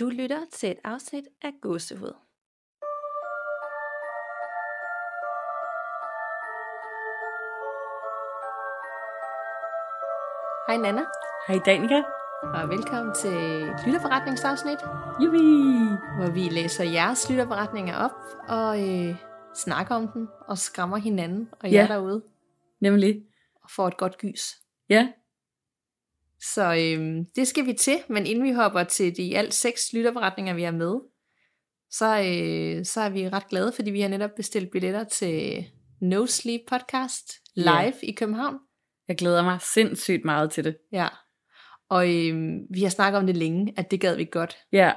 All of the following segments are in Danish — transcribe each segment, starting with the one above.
Du lytter til et afsnit af Gåsehud. Hej Nana, Hej Danika. og velkommen til lytterforretningsafsnit, Jubi. hvor vi læser jeres lytterforretninger op og øh, snakker om dem og skræmmer hinanden og jer Ja. derude Nemlig. og får et godt gys. Ja. Så øh, det skal vi til, men inden vi hopper til de alt seks lytterforretninger, vi har med, så, øh, så er vi ret glade, fordi vi har netop bestilt billetter til No Sleep Podcast live Ja. i København. Jeg glæder mig sindssygt meget til det. Ja. Og øh, vi har snakket om det længe, at det gad vi godt. Ja.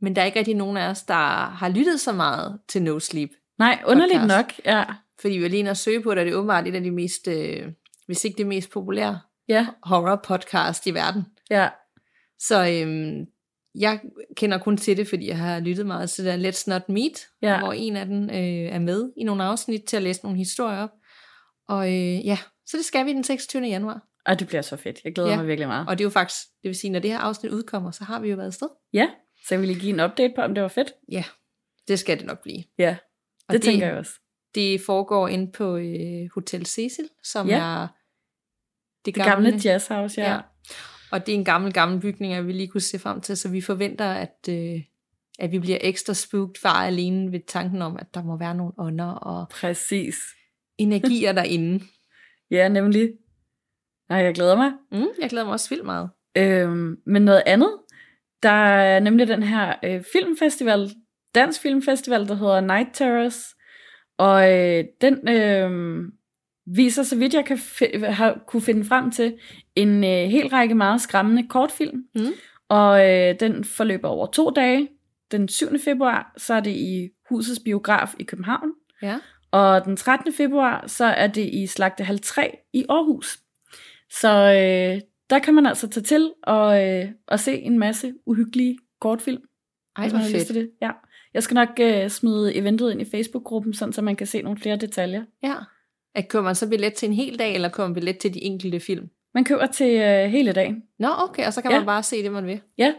Men der er ikke rigtig nogen af os, der har lyttet så meget til No Sleep. Nej, underligt Podcast. nok. Ja. Fordi vi var lige inde og søge på det, og det er åbenbart et af de mest, øh, hvis ikke det mest populære Ja. horror podcast i verden. Ja. Så øhm, jeg kender kun til det, fordi jeg har lyttet meget til det der Let's Not Meet, Ja. hvor en af dem øh, er med i nogle afsnit til at læse nogle historier op. Og øh, ja, så det skal vi den 26. januar. Og det bliver så fedt. Jeg glæder Ja. mig virkelig meget. Og det er jo faktisk, det vil sige, når det her afsnit udkommer, så har vi jo været afsted. Ja. Så jeg vil lige give en update på, om det var fedt. Ja, det skal det nok blive. Ja. Og Det, det tænker jeg også. Det foregår inde på øh, Hotel Cecil, som Ja. er det Det gamle, gamle jazzhouse, ja. Ja. Og det er en gammel, gammel bygning, jeg vi lige kunne se frem til, så vi forventer, at, øh, at vi bliver ekstra spooked bare alene ved tanken om, at der må være nogle ånder og Præcis. energier derinde. Ja, nemlig. Nej, jeg glæder mig. Mm, jeg glæder mig også vildt meget. Øhm, men noget andet, der er nemlig den her øh, filmfestival, dansk filmfestival, der hedder Night Terrors, og øh, den øh, viser, så vidt jeg kan fi- har, kunne finde frem til, en øh, hel række meget skræmmende kortfilm, Mm. og øh, den forløber over to dage. Den 7. februar, så er det i Husets Biograf i København, Ja. og den 13. februar, så er det i Slagtehal 3 i Aarhus. Så øh, der kan man altså tage til og, øh, og se en masse uhyggelige kortfilm. Ej, hvor fedt. det. Ja. Jeg skal nok øh, smide eventet ind i Facebook-gruppen, sådan så man kan se nogle flere detaljer. Ja. At køber man så billet til en hel dag, eller køber man billet til de enkelte film? Man køber til øh, hele dagen. Nå, okay, og så kan Ja. man bare se det, man vil. Ja,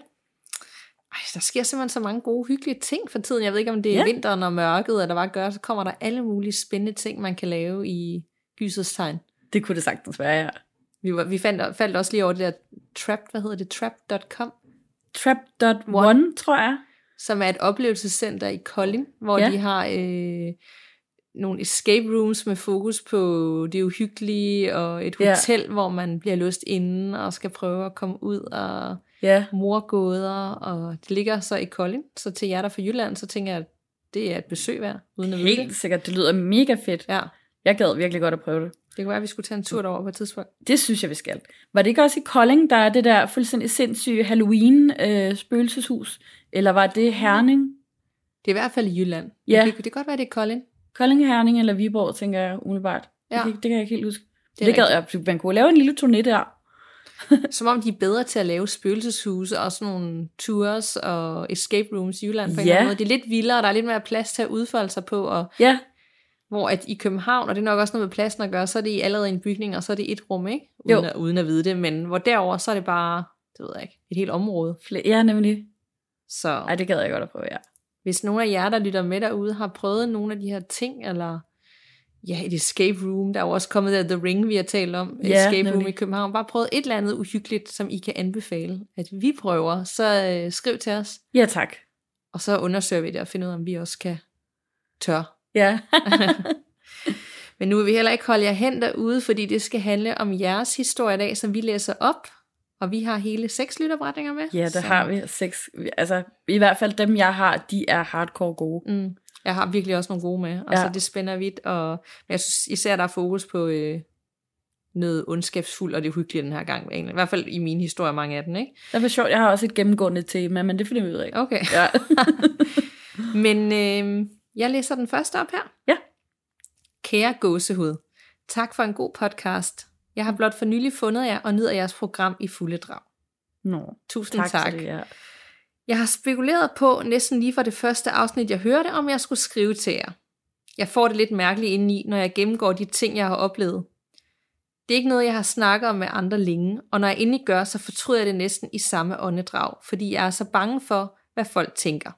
Ej, der sker simpelthen så mange gode, hyggelige ting for tiden. Jeg ved ikke, om det er Ja. vinteren og mørket, eller hvad gør, så kommer der alle mulige spændende ting, man kan lave i gysets tegn. det kunne det sagtens være, ja. Vi, var, vi fandt, faldt også lige over det der Trapped, hvad hedder det, Trap.com, Trap.one, tror jeg. som er et oplevelsescenter i Kolding, hvor Ja. de har øh, nogle escape rooms med fokus på det uhyggelige, og et hotel, hvor man bliver låst inde og skal prøve at komme ud, og Ja, morgåder, og det ligger så i Kolding. Så til jer, der er fra Jylland, så tænker jeg, at det er et besøg værd, uden at helt det. sikkert. Det lyder mega fedt. Ja, Jeg gad virkelig godt at prøve det. det kunne være, at vi skulle tage en tur derover på et tidspunkt. Det synes jeg, vi skal. Var det ikke også i Kolding, der er det der fuldstændig sindssyge Halloween-spøgelseshus? Eller var det Herning? Det er i hvert fald i Jylland. Ja. Det, det kan godt være, det er Kolding. Kolding, Herning eller Viborg, tænker jeg umiddelbart. Ja. Det, det kan jeg ikke helt huske. Det Det, gad jeg. Man kunne lave en lille turné der. Som om de er bedre til at lave spøgelseshuse og sådan nogle tours og escape rooms i Jylland på en Ja. måde. Det er lidt vildere, og der er lidt mere plads til at udfolde sig på, og Ja, hvor at i København, og det er nok også noget med pladsen at gøre, så er det i allerede en bygning, og så er det et rum, ikke? Uden, Jo. at, uden at vide det, men hvor derover så er det bare, det ved jeg ikke, et helt område. ja nemlig. Så Ej, det gad jeg godt at prøve, ja. Hvis nogle af jer, der lytter med derude, har prøvet nogle af de her ting, eller ja, et escape room, der er jo også kommet der The Ring, vi har talt om, Ja, escape room nemlig. i København, bare prøvet et eller andet uhyggeligt, som I kan anbefale, at vi prøver, så øh, skriv til os, Ja, tak. og så undersøger vi det og finder ud af, om vi også kan tør. Ja. Men nu vil vi heller ikke holde jer hen derude, fordi det skal handle om jeres historie i dag, som vi læser op, og vi har hele seks lytterberetninger med. ja, det så- har vi. Seks. Altså, i hvert fald dem, jeg har, de er hardcore gode. Mm. Jeg har virkelig også nogle gode med, og ja. Så det spænder vidt, og men jeg synes især, der er fokus på øh, noget ondskabsfuldt, og det er hyggeligt den her gang. I hvert fald i min historie, mange af dem, ikke? Det er sjovt, jeg har også et gennemgående tema, men det finder vi ud af. Okay. Ja. Men øh, jeg læser den første op her. Ja. Kære gåsehud, tak for en god podcast. Jeg har blot for nylig fundet jer og nyder jeres program i fulde drag. Nå, Tusind tak. tak, det, ja. Jeg har spekuleret på, næsten lige fra det første afsnit, jeg hørte, om jeg skulle skrive til jer. Jeg får det lidt mærkeligt indeni, når jeg gennemgår de ting, jeg har oplevet. Det er ikke noget, jeg har snakket om med andre længe, og når jeg endelig gør, så fortryder jeg det næsten i samme åndedrag, fordi jeg er så bange for, hvad folk tænker.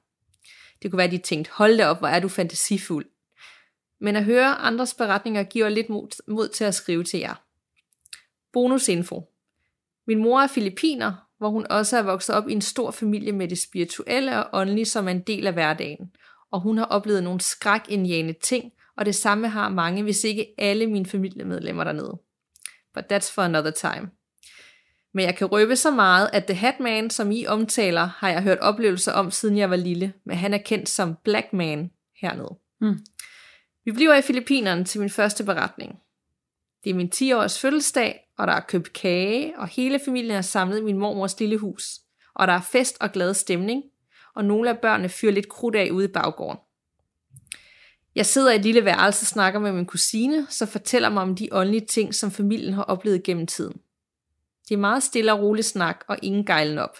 Det kunne være, at de tænkte, hold da op, hvor er du fantasifuld. Men at høre andres beretninger giver lidt mod, mod til at skrive til jer. Bonusinfo. Min mor er filipiner, hvor hun også er vokset op i en stor familie med det spirituelle og åndelige som er en del af hverdagen. Og hun har oplevet nogle skrækindjagende ting, og det samme har mange, hvis ikke alle mine familiemedlemmer dernede. But that's for another time. Men jeg kan røbe så meget, at The Hatman, som I omtaler, har jeg hørt oplevelser om, siden jeg var lille, men han er kendt som Black Man hernede. Mm. Vi bliver i Filippinerne til min første beretning. Det er min 10-års fødselsdag, og der er købt kage, og hele familien er samlet i min mormors lille hus. Og der er fest og glad stemning, og nogle af børnene fyrer lidt krudt af ude i baggården. Jeg sidder i et lille værelse og snakker med min kusine, så fortæller mig om de åndelige ting, som familien har oplevet gennem tiden. Det er meget stille og rolig snak, og ingen gejlen op.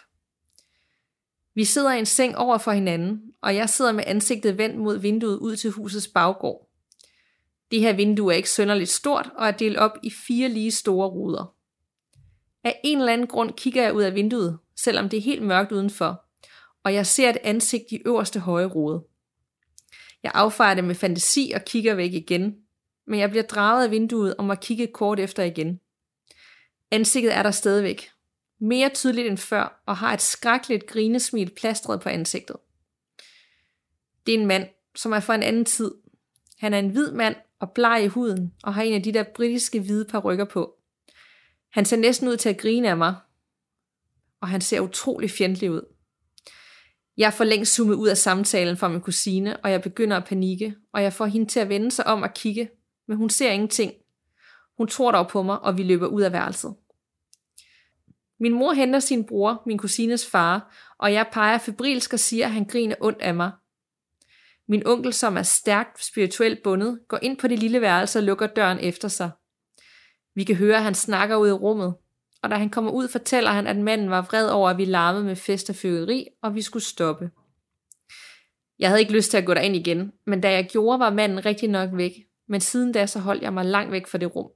Vi sidder i en seng over for hinanden, og jeg sidder med ansigtet vendt mod vinduet ud til husets baggård. Det her vindue er ikke sønderligt stort og er delt op i fire lige store ruder. Af en eller anden grund kigger jeg ud af vinduet, selvom det er helt mørkt udenfor, og jeg ser et ansigt i øverste højre rude. Jeg affejer det med fantasi og kigger væk igen, men jeg bliver draget af vinduet og må kigge kort efter igen. Ansigtet er der stadigvæk. Mere tydeligt end før, og har et skrækkeligt grinesmil plastret på ansigtet. Det er en mand, som er fra en anden tid. Han er en hvid mand og bleg i huden, og har en af de der britiske hvide parrykker på. Han ser næsten ud til at grine af mig, og han ser utrolig fjendtlig ud. Jeg får længst zoomet ud af samtalen fra min kusine, og jeg begynder at panikke, og jeg får hende til at vende sig om og kigge, men hun ser ingenting. Hun tror dog på mig, og vi løber ud af værelset. Min mor henter sin bror, min kusines far, og jeg peger febrilsk og siger, at han griner ondt af mig. Min onkel, som er stærkt spirituelt bundet, går ind på det lille værelse og lukker døren efter sig. Vi kan høre, at han snakker ud i rummet, og da han kommer ud, fortæller han, at manden var vred over, at vi larmede med fest og fyrkeri, og vi skulle stoppe. Jeg havde ikke lyst til at gå derind igen, men da jeg gjorde, var manden rigtig nok væk, men siden da så holdt jeg mig langt væk fra det rum.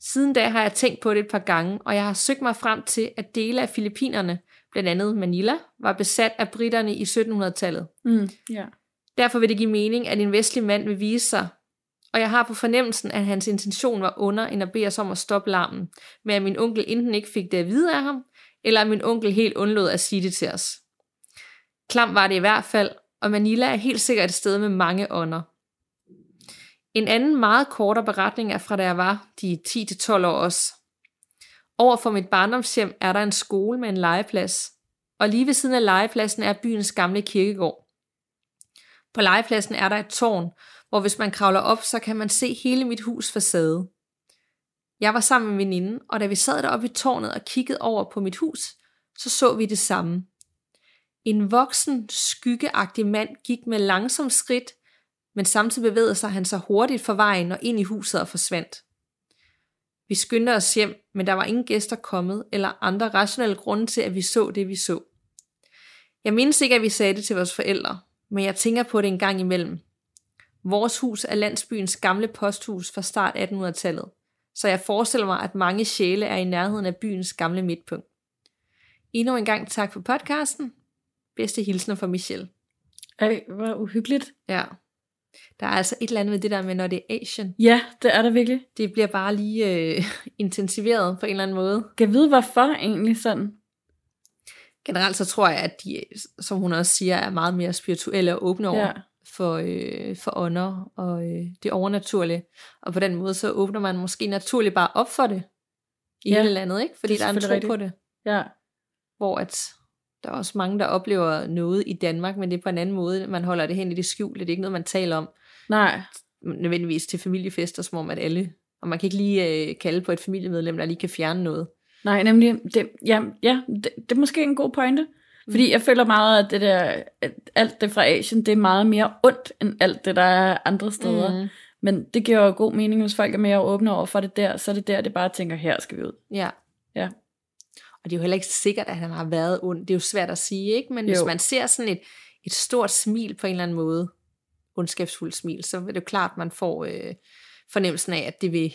Siden da har jeg tænkt på det et par gange, og jeg har søgt mig frem til, at dele af Filippinerne, blandt andet Manila, var besat af britterne i 1700-tallet. Mm, ja. Derfor vil det give mening, at en vestlig mand vil vise sig, og jeg har på fornemmelsen, at hans intention var under end at bede os om at stoppe larmen, men at min onkel enten ikke fik det at vide af ham, eller at min onkel helt undlod at sige det til os. Klam var det i hvert fald, og Manila er helt sikkert et sted med mange ånder. En anden meget kortere beretning er fra da jeg var de 10-12 år også. Over for mit barndomshjem er der en skole med en legeplads, og lige ved siden af legepladsen er byens gamle kirkegård. På legepladsen er der et tårn, hvor hvis man kravler op, så kan man se hele mit hus facade. Jeg var sammen med min og da vi sad deroppe i tårnet og kiggede over på mit hus, så så vi det samme. En voksen, skyggeagtig mand gik med langsom skridt, men samtidig bevægede sig han sig hurtigt for vejen og ind i huset og forsvandt. Vi skyndte os hjem, men der var ingen gæster kommet, eller andre rationelle grunde til, at vi så det, vi så. Jeg mindes ikke, at vi sagde det til vores forældre, men jeg tænker på det en gang imellem. Vores hus er landsbyens gamle posthus fra start 1800-tallet, så jeg forestiller mig, at mange sjæle er i nærheden af byens gamle midtpunkt. Endnu en gang tak for podcasten. Bedste hilsner fra Michelle. Ej, hvor uhyggeligt. Ja. Der er altså et eller andet med det der med, når det er Asian. Ja, det er der virkelig. Det bliver bare lige øh, intensiveret på en eller anden måde. Kan vide, hvorfor egentlig sådan? Generelt så tror jeg, at de, som hun også siger, er meget mere spirituelle og åbne over Ja. for, øh, for ånder og øh, det overnaturlige. Og på den måde, så åbner man måske naturligt bare op for det i Ja, hele landet, ikke? Fordi det er der er en tro selvfølgelig på det. Ja. Hvor at der er også mange, der oplever noget i Danmark, men det er på en anden måde. Man holder det hen i det skjulte. Det er ikke noget, man taler om Nej. nødvendigvis til familiefester, som om at alle... Og man kan ikke lige øh, kalde på et familiemedlem, der lige kan fjerne noget. Nej, nemlig, det, ja, ja det, det er måske en god pointe. Fordi jeg føler meget, at det der, at alt det fra Asien, det er meget mere ondt, end alt det, der er andre steder. Mm. Men det giver jo god mening, hvis folk er mere åbne over for det der, så er det der, det bare tænker, her skal vi ud. Ja. Ja. Og det er jo heller ikke sikkert, at han har været ond. Det er jo svært at sige, ikke? Men jo. hvis man ser sådan et, et stort smil på en eller anden måde, ondskabsfuldt smil, så er det jo klart, at man får øh, fornemmelsen af, at det vil,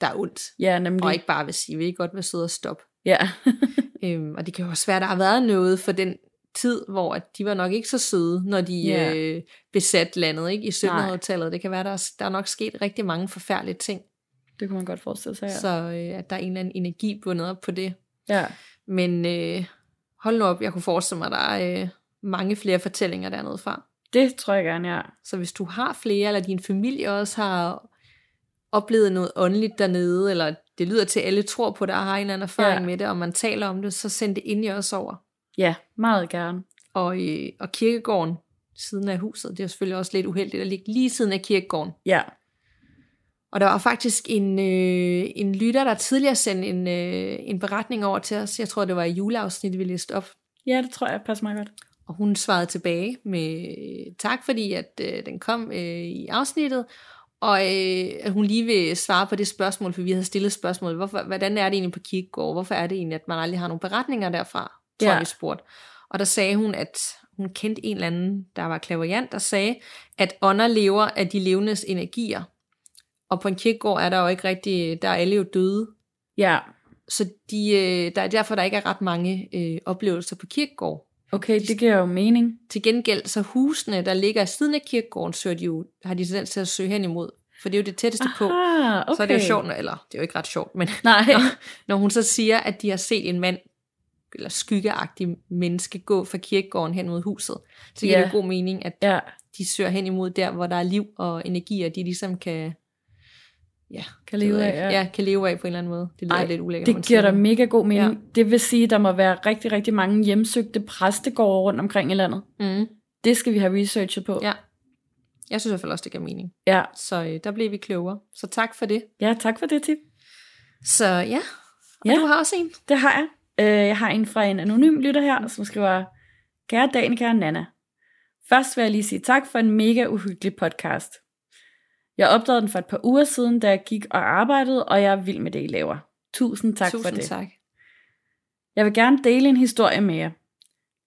der er ondt. Ja, nemlig. Og ikke bare vil sige, vil I godt være søde og stoppe. Ja. Øhm, og det kan jo også være, at der har været noget for den tid, hvor at de var nok ikke så søde, når de Ja. øh, besat landet ikke i 1700-tallet. Det kan være, der er, der er nok sket rigtig mange forfærdelige ting, Det kunne man godt forestille sig, ja. så øh, at der er en eller anden energi bundet op på det. Ja. Men øh, hold nu op, jeg kunne forestille mig, at der er øh, mange flere fortællinger dernede fra. Det tror jeg gerne, ja. Så hvis du har flere, eller din familie også har oplevet noget åndeligt dernede, eller det lyder til, at alle tror på det, og har en eller anden erfaring Ja. med det, og man taler om det, så send det ind i os over. Ja, meget gerne. Og, øh, og kirkegården siden af huset, det er selvfølgelig også lidt uheldigt at ligge lige siden af kirkegården. Ja. Og der var faktisk en, øh, en lytter, der tidligere sendte en, øh, en beretning over til os. Jeg tror, det var i juleafsnittet, vi læste op. Ja, det tror jeg passer meget godt. Og hun svarede tilbage med øh, tak, fordi at øh, den kom øh, i afsnittet. Og øh, at hun lige vil svare på det spørgsmål, for vi havde stillet spørgsmål. Hvorfor, hvordan er det egentlig på kirkegård? Hvorfor er det egentlig, at man aldrig har nogle beretninger derfra? Tror ja. vi spurgte. Og der sagde hun, at hun kendte en eller anden, der var klaverjant, der sagde, at ånder lever af de levendes energier. Og på en kirkegård er der jo ikke rigtig, der er alle jo døde. Ja, Så de, øh, der er derfor, der ikke er ret mange øh, oplevelser på kirkegård. okay, det giver jo mening. Til gengæld, så husene, der ligger siden af kirkegården, søger de jo, har de tendens til at søge hen imod. For det er jo det tætteste på. Aha, okay. Så er det jo sjovt, eller det er jo ikke ret sjovt, men Nej. når, når hun så siger, at de har set en mand, eller skyggeagtig menneske, gå fra kirkegården hen mod huset, så giver Ja. det jo god mening, at Ja, de søger hen imod der, hvor der er liv og energi, og de ligesom kan, ja, kan leve af. ja. ja, kan leve af på en eller anden måde. Det lyder Ej, lidt ulækkert. Det giver da mega god mening. Ja. Det vil sige, at der må være rigtig, rigtig mange hjemsøgte præstegårde rundt omkring i landet. Mm, Det skal vi have researchet på. ja. Jeg synes i hvert fald også, det giver mening. ja. Så øh, der blev vi klogere. Så tak for det. Ja, tak for det tip. Så ja, og Ja. du har også en. Det har jeg. Øh, jeg har en fra en anonym lytter her, som skriver, Kære Danica og Nana. Først vil jeg lige sige tak for en mega uhyggelig podcast. Jeg opdagede den for et par uger siden, da jeg gik og arbejdede, og jeg er vild med det, I laver. Tusind tak Tusind for det. tak. Jeg vil gerne dele en historie med jer.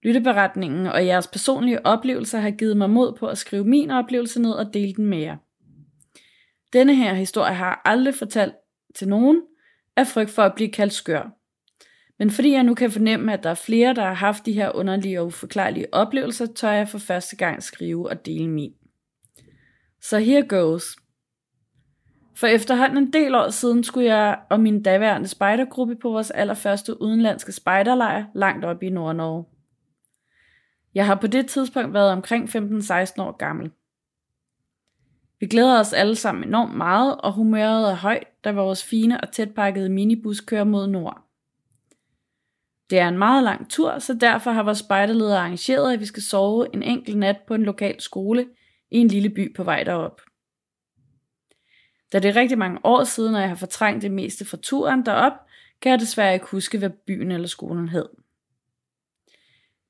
Lytteberetningen og jeres personlige oplevelser har givet mig mod på at skrive min oplevelse ned og dele den med jer. Denne her historie har jeg aldrig fortalt til nogen af frygt for at blive kaldt skør. Men fordi jeg nu kan fornemme, at der er flere, der har haft de her underlige og uforklarlige oplevelser, tør jeg for første gang skrive og dele min. Så here goes. For efterhånden en del år siden skulle jeg og min daværende spejdergruppe på vores allerførste udenlandske spejderlejr langt op i Nord-Norge. Jeg har på det tidspunkt været omkring 15-16 år gammel. Vi glæder os alle sammen enormt meget, og humøret er højt, da vores fine og tætpakkede minibus kører mod nord. Det er en meget lang tur, så derfor har vores spejderleder arrangeret, at vi skal sove en enkelt nat på en lokal skole i en lille by på vej derop. Da det er rigtig mange år siden, og jeg har fortrængt det meste fra turen derop, kan jeg desværre ikke huske, hvad byen eller skolen hed.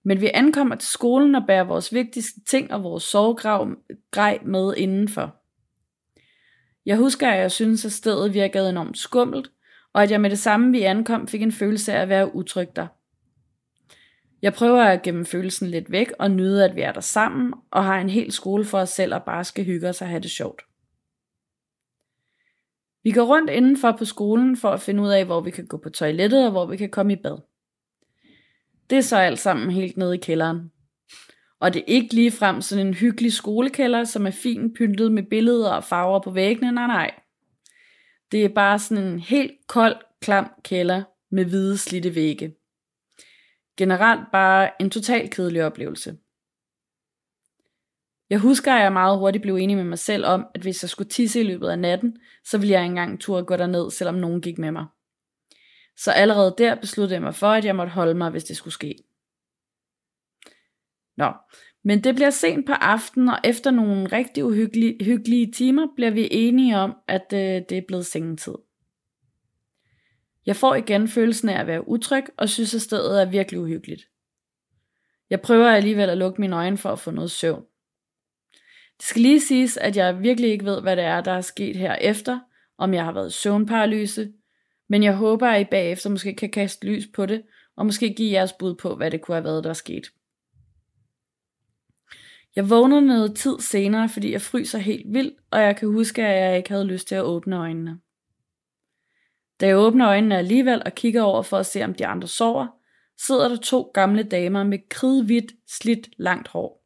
Men vi ankommer til skolen og bærer vores vigtigste ting og vores sovegrav grej med indenfor. Jeg husker, at jeg synes, at stedet virkede enormt skummelt, og at jeg med det samme, vi ankom, fik en følelse af at være utryg der. Jeg prøver at gemme følelsen lidt væk og nyde, at vi er der sammen, og har en hel skole for os selv og bare skal hygge os og have det sjovt. Vi går rundt indenfor på skolen for at finde ud af, hvor vi kan gå på toilettet og hvor vi kan komme i bad. Det er så alt sammen helt nede i kælderen. Og det er ikke lige frem sådan en hyggelig skolekælder, som er fint pyntet med billeder og farver på væggene, nej nej. Det er bare sådan en helt kold, klam kælder med hvide slitte vægge. Generelt bare en total kedelig oplevelse. Jeg husker, at jeg meget hurtigt blev enig med mig selv om, at hvis jeg skulle tisse i løbet af natten, så ville jeg ikke engang turde gå derned, selvom nogen gik med mig. Så allerede der besluttede jeg mig for, at jeg måtte holde mig, hvis det skulle ske. Nå, men det bliver sent på aftenen, og efter nogle rigtig uhyggelige hyggelige timer, bliver vi enige om, at øh, det er blevet sengetid. Jeg får igen følelsen af at være utryg, og synes, at stedet er virkelig uhyggeligt. Jeg prøver alligevel at lukke mine øjne for at få noget søvn. Det skal lige siges, at jeg virkelig ikke ved, hvad det er, der er sket herefter, om jeg har været søvnparalyse, men jeg håber, at I bagefter måske kan kaste lys på det, og måske give jeres bud på, hvad det kunne have været, der er sket. Jeg vågner noget tid senere, fordi jeg fryser helt vildt, og jeg kan huske, at jeg ikke havde lyst til at åbne øjnene. Da jeg åbner øjnene alligevel og kigger over for at se, om de andre sover, sidder der to gamle damer med kridhvidt, slidt, langt hår.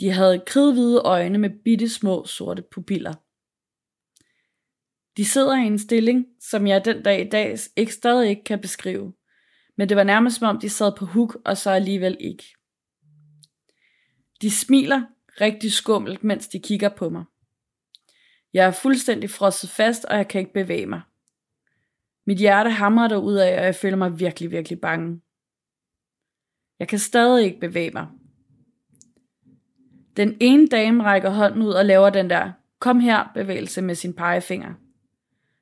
De havde kridhvide øjne med bitte små sorte pupiller. De sidder i en stilling, som jeg den dag i dag ikke stadig ikke kan beskrive, men det var nærmest som om de sad på huk og så alligevel ikke. De smiler rigtig skummelt, mens de kigger på mig. Jeg er fuldstændig frosset fast, og jeg kan ikke bevæge mig. Mit hjerte hamrer ud af, og jeg føler mig virkelig, virkelig bange. Jeg kan stadig ikke bevæge mig. Den ene dame rækker hånden ud og laver den der kom her bevægelse med sin pegefinger.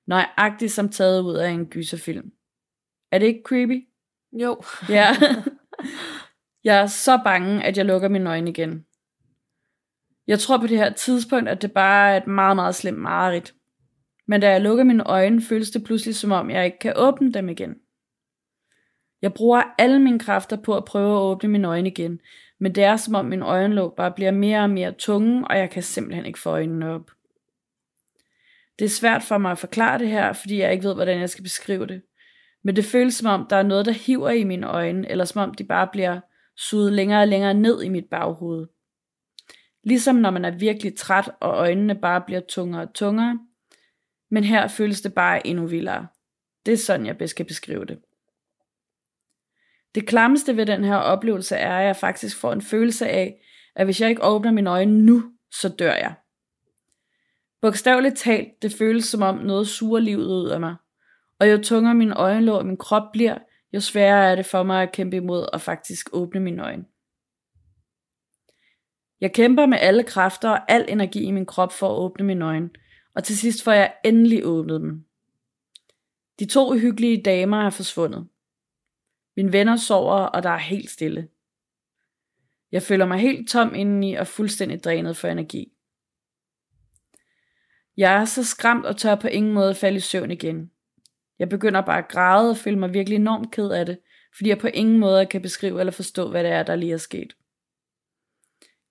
Nøjagtigt som taget ud af en gyserfilm. Er det ikke creepy? Jo. Ja. Jeg er så bange, at jeg lukker mine øjne igen. Jeg tror på det her tidspunkt, at det bare er et meget, meget slemt mareridt. Men da jeg lukker mine øjne, føles det pludselig som om, jeg ikke kan åbne dem igen. Jeg bruger alle mine kræfter på at prøve at åbne mine øjne igen, men det er som om min øjenlåg bare bliver mere og mere tunge, og jeg kan simpelthen ikke få øjnene op. Det er svært for mig at forklare det her, fordi jeg ikke ved, hvordan jeg skal beskrive det. Men det føles som om, der er noget, der hiver i mine øjne, eller som om de bare bliver suget længere og længere ned i mit baghoved. Ligesom når man er virkelig træt, og øjnene bare bliver tungere og tungere. Men her føles det bare endnu vildere. Det er sådan, jeg bedst kan beskrive det. Det klammeste ved den her oplevelse er, at jeg faktisk får en følelse af, at hvis jeg ikke åbner mine øjne nu, så dør jeg. Bogstaveligt talt, det føles som om noget suger livet ud af mig. Og jo tungere min øjenlåg og min krop bliver, jo sværere er det for mig at kæmpe imod og faktisk åbne mine øjne. Jeg kæmper med alle kræfter og al energi i min krop for at åbne mine øjne, og til sidst får jeg endelig åbnet dem. De to uhyggelige damer er forsvundet. Mine venner sover, og der er helt stille. Jeg føler mig helt tom indeni og fuldstændig drænet for energi. Jeg er så skræmt og tør på ingen måde falde i søvn igen. Jeg begynder bare at græde og føler mig virkelig enormt ked af det, fordi jeg på ingen måde kan beskrive eller forstå, hvad det er, der lige er sket.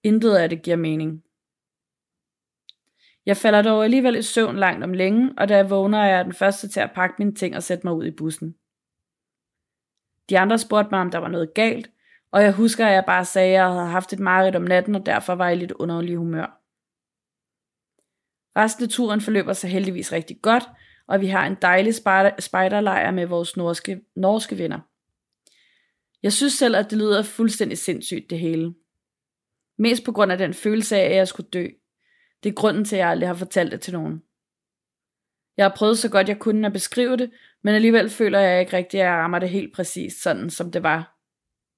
Intet af det giver mening. Jeg falder dog alligevel i søvn langt om længe, og da jeg vågner, er jeg den første til at pakke mine ting og sætte mig ud i bussen. De andre spurgte mig, om der var noget galt, og jeg husker, at jeg bare sagde, at jeg havde haft et mareridt om natten, og derfor var jeg lidt underlig humør. Resten af turen forløber sig heldigvis rigtig godt, og vi har en dejlig spejderlejr med vores norske, norske venner. Jeg synes selv, at det lyder fuldstændig sindssygt det hele. Mest på grund af den følelse af, at jeg skulle dø. Det er grunden til, at jeg aldrig har fortalt det til nogen. Jeg har prøvet så godt jeg kunne at beskrive det, men alligevel føler jeg ikke rigtigt, at jeg rammer det helt præcist sådan, som det var,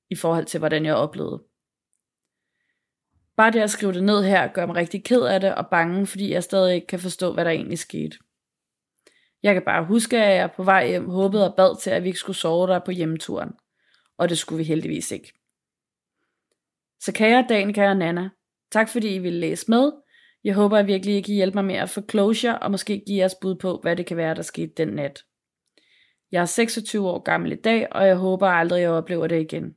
i forhold til, hvordan jeg oplevede. Bare det at skrive det ned her, gør mig rigtig ked af det og bange, fordi jeg stadig ikke kan forstå, hvad der egentlig skete. Jeg kan bare huske, at jeg på vej hjem håbede og bad til, at vi ikke skulle sove der på hjemturen. Og det skulle vi heldigvis ikke. Så kære Danika og Nana, tak fordi I ville læse med. Jeg håber, at virkelig I kan hjælpe mig med at få closure, og måske give jeres bud på, hvad det kan være, der skete den nat. Jeg er 26 år gammel i dag, og jeg håber aldrig, jeg oplever det igen.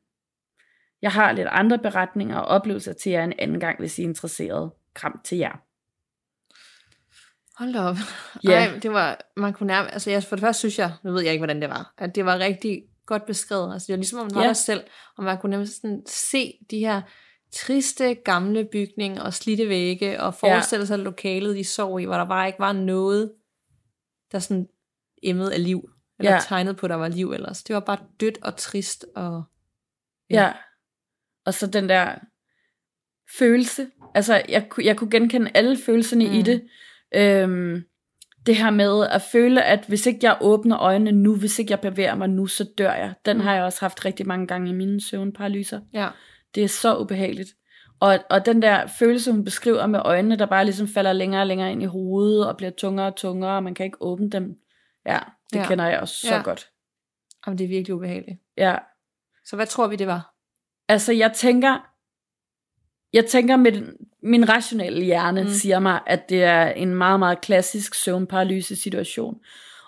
Jeg har lidt andre beretninger og oplevelser til jer en anden gang, hvis I er interesseret. Kram til jer. Hold op. Ja. Ej, det var, man kunne nærmest, altså jeg, for det første synes jeg, nu ved jeg ikke, hvordan det var, at det var rigtig godt beskrevet. Altså det var ligesom, om man var ja. der selv, og man kunne nærmest sådan se de her triste, gamle bygninger og slidte vægge, og forestille ja. sig lokalet, de sov i, hvor der bare ikke var noget, der sådan emmede af liv, eller ja. tegnet på, der var liv ellers. Det var bare dødt og trist. Og, ja. ja. Og så den der følelse, altså jeg, jeg kunne genkende alle følelserne mm. i det, Øhm, det her med at føle, at hvis ikke jeg åbner øjnene nu, hvis ikke jeg bevæger mig nu, så dør jeg. Den mm. har jeg også haft rigtig mange gange i mine søvnparalyser. Ja. Det er så ubehageligt. Og, og den der følelse, hun beskriver med øjnene, der bare ligesom falder længere og længere ind i hovedet, og bliver tungere og tungere, og man kan ikke åbne dem. Ja, det ja. kender jeg også så ja. godt. Jamen, det er virkelig ubehageligt. Ja. Så hvad tror vi, det var? Altså, jeg tænker, jeg tænker med min rationelle hjerne mm. siger mig, at det er en meget, meget klassisk søvnparalyse situation.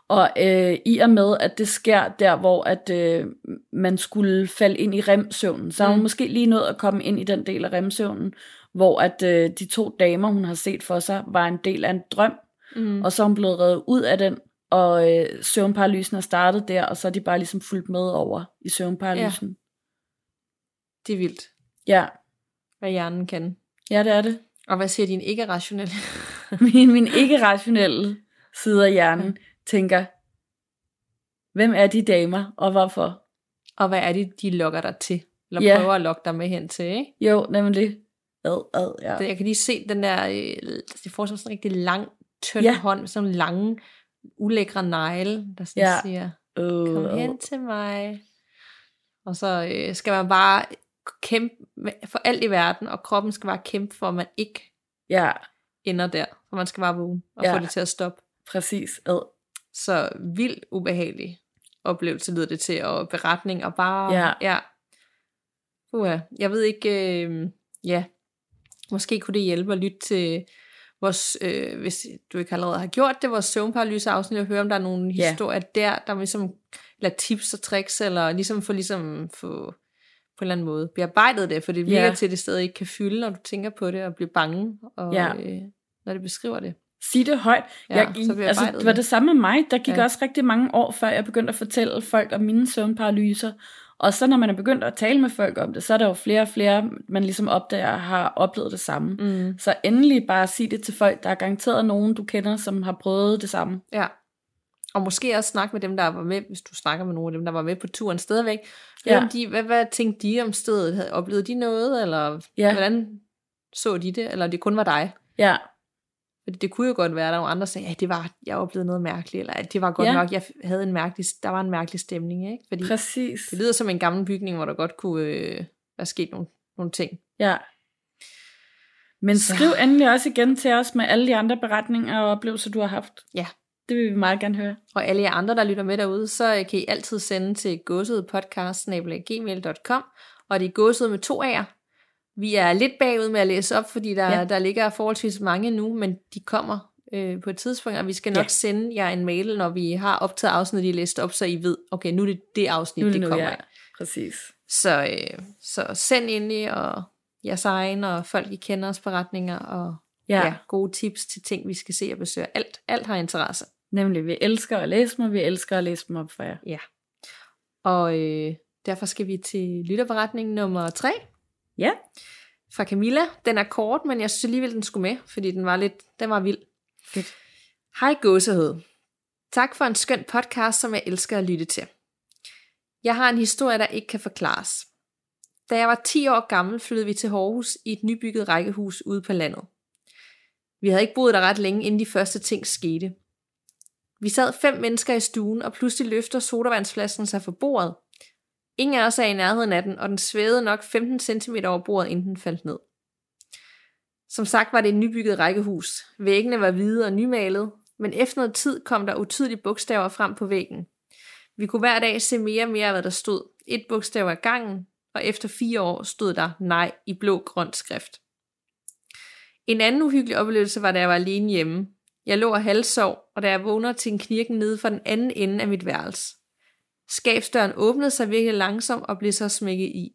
Og øh, i og med, at det sker der, hvor at øh, man skulle falde ind i remsøvnen, så mm. har hun mm. måske lige nået at komme ind i den del af remsøvnen, hvor at øh, de to damer, hun har set for sig, var en del af en drøm, mm. og så er hun blevet reddet ud af den, og øh, søvnparalysen er startet der, og så er de bare ligesom fulgt med over i søvnparalysen. Det er vildt, Ja, hvad hjernen kan. ja det er det. Og hvad siger din ikke-rationelle? Min, min ikke-rationelle side af hjernen tænker, hvem er de damer, og hvorfor? og hvad er det, de lokker dig til? Eller Ja. prøver at lokke dig med hen til, ikke? Jo, nemlig. Ad, ad, ja. Det, jeg kan lige se den der, øh, det får sådan en rigtig lang, tynd Ja. hånd, med sådan nogle lange, ulækre negle, der sådan Ja. siger, Øh, kom ad. hen til mig. Og så øh, skal man bare kæmpe med- for alt i verden, og kroppen skal bare kæmpe for, at man ikke Ja, ender der. Så man skal bare vågne og ja. få det til at stoppe. præcis. Ad. Så vildt ubehagelig oplevelse lyder det til, og beretning, og bare, Ja. ja. Uha. Jeg ved ikke, øh, ja, måske kunne det hjælpe at lytte til vores, øh, hvis du ikke allerede har gjort det, vores søvnparalyse afsnit, og høre, om der er nogle Ja. historier der, der ligesom, eller tips og tricks, eller ligesom få, ligesom få på en eller anden måde bearbejdet det, for det virker Ja. til, at det stadig ikke kan fylde, når du tænker på det, og bliver bange, og, Ja. øh, når det beskriver det. Sig det højt. Ja, jeg, så bearbejdet altså, det var det. samme med mig. Der gik ja. Også rigtig mange år, før jeg begyndte at fortælle folk om mine søvnparalyser. Og så når man er begyndt at tale med folk om det, så er der jo flere og flere, man ligesom opdager, har oplevet det samme. Mm. Så endelig bare sig det til folk. Der er garanteret nogen, du kender, som har prøvet det samme. Ja. Og måske også snakke med dem, der var med, hvis du snakker med nogle af dem, der var med på turen stadigvæk. Ja. Ja. De, hvad, hvad tænkte de om stedet? Oplevet de noget, eller Ja. hvordan så de det? Eller det kun var dig? Ja, Fordi det kunne jo godt være, at der var andre, der sagde, at det var, jeg oplevede noget mærkeligt, eller at det var godt Ja. ja. nok, jeg havde en mærkelig, der var en mærkelig stemning, ikke? Fordi præcis. det lyder som en gammel bygning, hvor der godt kunne øh, være sket nogle, nogle ting. Ja. Men Så- skriv endelig også igen til os med alle de andre beretninger og oplevelser, du har haft. Ja. Det vil vi meget gerne høre. Og alle jer andre, der lytter med derude, så øh, kan I altid sende til godsedpodcast.gmail.com og det er godset med to A'er. Vi er lidt bagud med at læse op, fordi der, Ja. der ligger forholdsvis mange nu, men de kommer øh, på et tidspunkt, og vi skal nok Ja. sende jer en mail, når vi har optaget afsnit, de er læst op, så I ved, okay, nu er det det afsnit, Nu det, det det nu, kommer ja. i. Præcis. Så, øh, så send endelig, og jeres egen, og folk, I kender os beretninger, og ja. ja, gode tips til ting, vi skal se og besøge. Alt, alt har interesse. nemlig. Vi elsker at læse dem, og vi elsker at læse dem op for jer. Ja. Og øh, derfor skal vi til lytterberetning nummer 3 Ja. fra Camilla. Den er kort, men jeg synes alligevel, den skulle med, fordi den var lidt, den var vild. Fedt. Hej gåsehed. Tak for en skøn podcast, som jeg elsker at lytte til. Jeg har en historie, der ikke kan forklares. Da jeg var 10 år gammel, flyttede vi til Aarhus i et nybygget rækkehus ude på landet. Vi havde ikke boet der ret længe, inden de første ting skete. Vi sad fem mennesker i stuen, og pludselig løfter sodavandsflasken sig fra bordet. Ingen af os er i nærheden af den, og den svævede nok 15 cm over bordet, inden den faldt ned. Som sagt var det et nybygget rækkehus. Væggene var hvide og nymalet, men efter noget tid kom der utydelige bogstaver frem på væggen. Vi kunne hver dag se mere og mere af, hvad der stod. Et bogstav ad gangen, og efter fire år stod der nej i blå-grøn skrift. En anden uhyggelig oplevelse var, da jeg var alene hjemme. Jeg lå og halvsov, og da jeg vågner til en knirken nede fra den anden ende af mit værelse. Skabsdøren åbnede sig virkelig langsomt og blev så smækket i.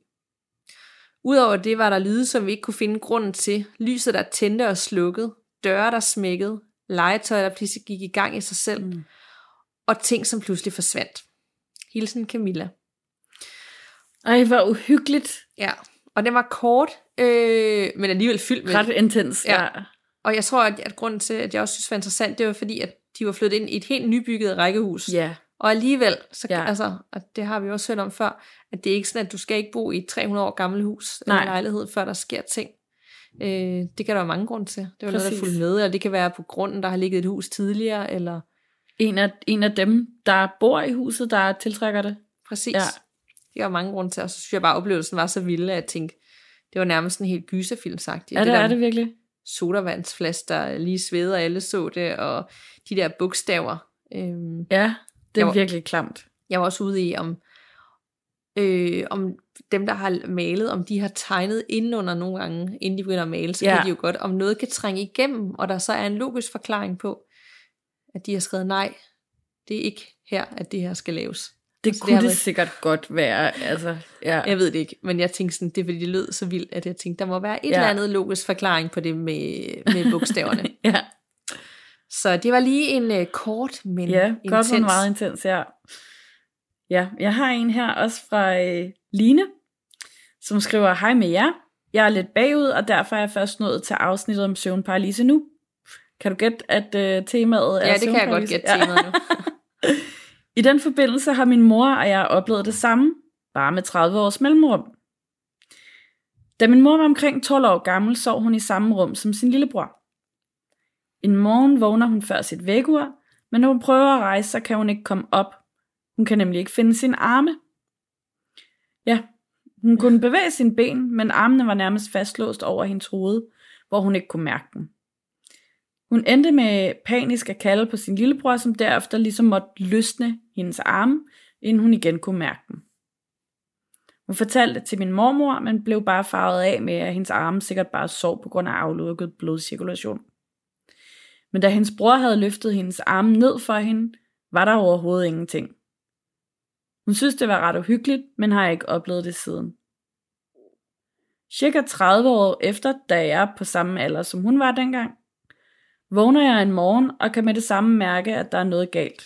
Udover det var der lyde, som vi ikke kunne finde grunden til. Lyset, der tændte og slukkede. Døre, der smækkede. Legetøj, der pludselig gik i gang i sig selv. Mm. Og ting, som pludselig forsvandt. Hilsen Camilla. Ej, hvor uhyggeligt. Ja, og den var kort, øh, men alligevel fyldt med. Ret intens. Ja. Ja. Og jeg tror, at, at grunden til, at jeg også synes, det var interessant, det var fordi, at de var flyttet ind i et helt nybygget rækkehus. Ja. Og alligevel, så, Ja. altså, og det har vi også hørt om før, at det er ikke sådan, at du skal ikke bo i et 300 år gammelt hus Nej. eller lejlighed, før der sker ting. Øh, det kan der være mange grunde til. Det var noget, der Præcis. fulgte med, eller det kan være på grunden, der har ligget et hus tidligere, eller En af, en af dem, der bor i huset, der tiltrækker det. præcis. Ja. Det var mange grunde til, og så synes jeg bare, at oplevelsen var så vild, at jeg tænkte, det var nærmest en helt gyserfilm sagt. Ja, det er det virkelig. sodavandsflaske, der lige sveder, alle så det, og de der bogstaver. Øhm, Ja, det er var- virkelig klamt. jeg var også ude i, om, øh, om dem, der har malet, om de har tegnet indenunder nogle gange, inden de begynder at male, så Ja. kan de jo godt, om noget kan trænge igennem, og der så er en logisk forklaring på, at de har skrevet nej, det er ikke her, at det her skal laves. Det Altså, det kunne det, været- sikkert godt være. Altså, ja. Jeg ved det ikke, men jeg tænkte sådan, det er fordi, det lød så vildt, at jeg tænkte, der må være et Ja. eller andet logisk forklaring på det med, med bogstaverne. ja. Så det var lige en uh, kort, men Ja, intens. godt men meget intens, ja. Ja, jeg har en her også fra øh, Line, som skriver, Hej med jer. Jeg er lidt bagud, og derfor er jeg først nået til afsnittet om søvnparalyse nu. Kan du gætte, at øh, temaet er Ja, det kan jeg godt gætte temaet nu. I den forbindelse har min mor og jeg oplevet det samme, bare med 30 års mellemrum. Da min mor var omkring 12 år gammel, sov hun i samme rum som sin lillebror. En morgen vågner hun før sit vækkeur, men når hun prøver at rejse sig, kan hun ikke komme op. Hun kan nemlig ikke finde sin arme. Ja, hun kunne bevæge sine ben, men armene var nærmest fastlåst over hendes hoved, hvor hun ikke kunne mærke dem. Hun endte med panisk at kalde på sin lillebror, som derefter ligesom måtte løsne hendes arme, inden hun igen kunne mærke dem. Hun fortalte det til min mormor, men blev bare farvet af med, at hendes arme sikkert bare sov på grund af aflukket blodcirkulation. Men da hendes bror havde løftet hendes arme ned for hende, var der overhovedet ingenting. Hun synes, det var ret uhyggeligt, men har ikke oplevet det siden. Cirka 30 år efter, da jeg er på samme alder, som hun var dengang, vågner jeg en morgen og kan med det samme mærke, at der er noget galt.